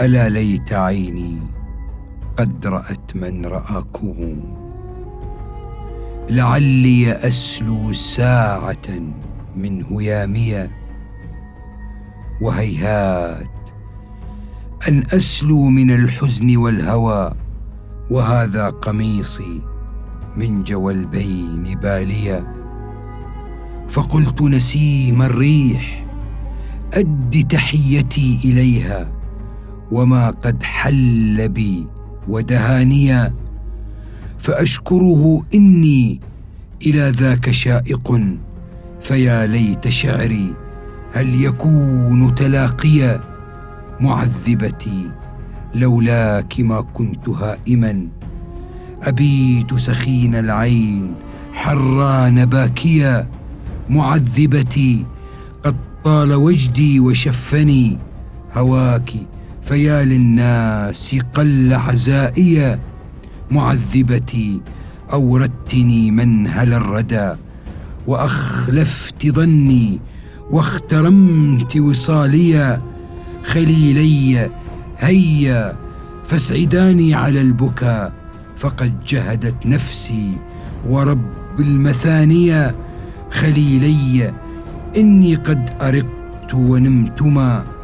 ألا ليت عيني قد رأت من رآكم؟ لعلي أسلو ساعة من هيامي وهيهات أن أسلو من الحزن والهوى وهذا قميصي من جوالبين باليا. فقلت نسيم الريح أد تحيتي إليها. وما قد حل بي ودهانيا فأشكره إني إلى ذاك شائق فيا ليت شعري هل يكون تلاقيا معذبتي لولاك ما كنت هائما. أبيت سخين العين حران باكيا معذبتي قد طال وجدي وشفني هواك فيا للناس قل عزائيا معذبتي أوردتني منهل الردى وأخلفت ظني واخترمت وصاليا خليلي هيا فاسعداني على البكا فقد جهدت نفسي ورب المثانية خليلي إني قد أرقت ونمتما.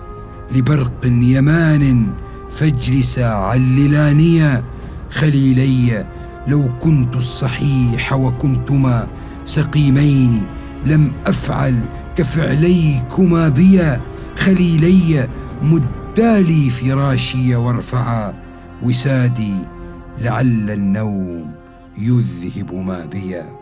لبرق يمان فاجلسا عللانيا خليلي لو كنت الصحيح وكنتما سقيمين لم أفعل كفعليكما بيا خليلي مدالي فراشي وارفعا وسادي لعل النوم يذهب ما بيا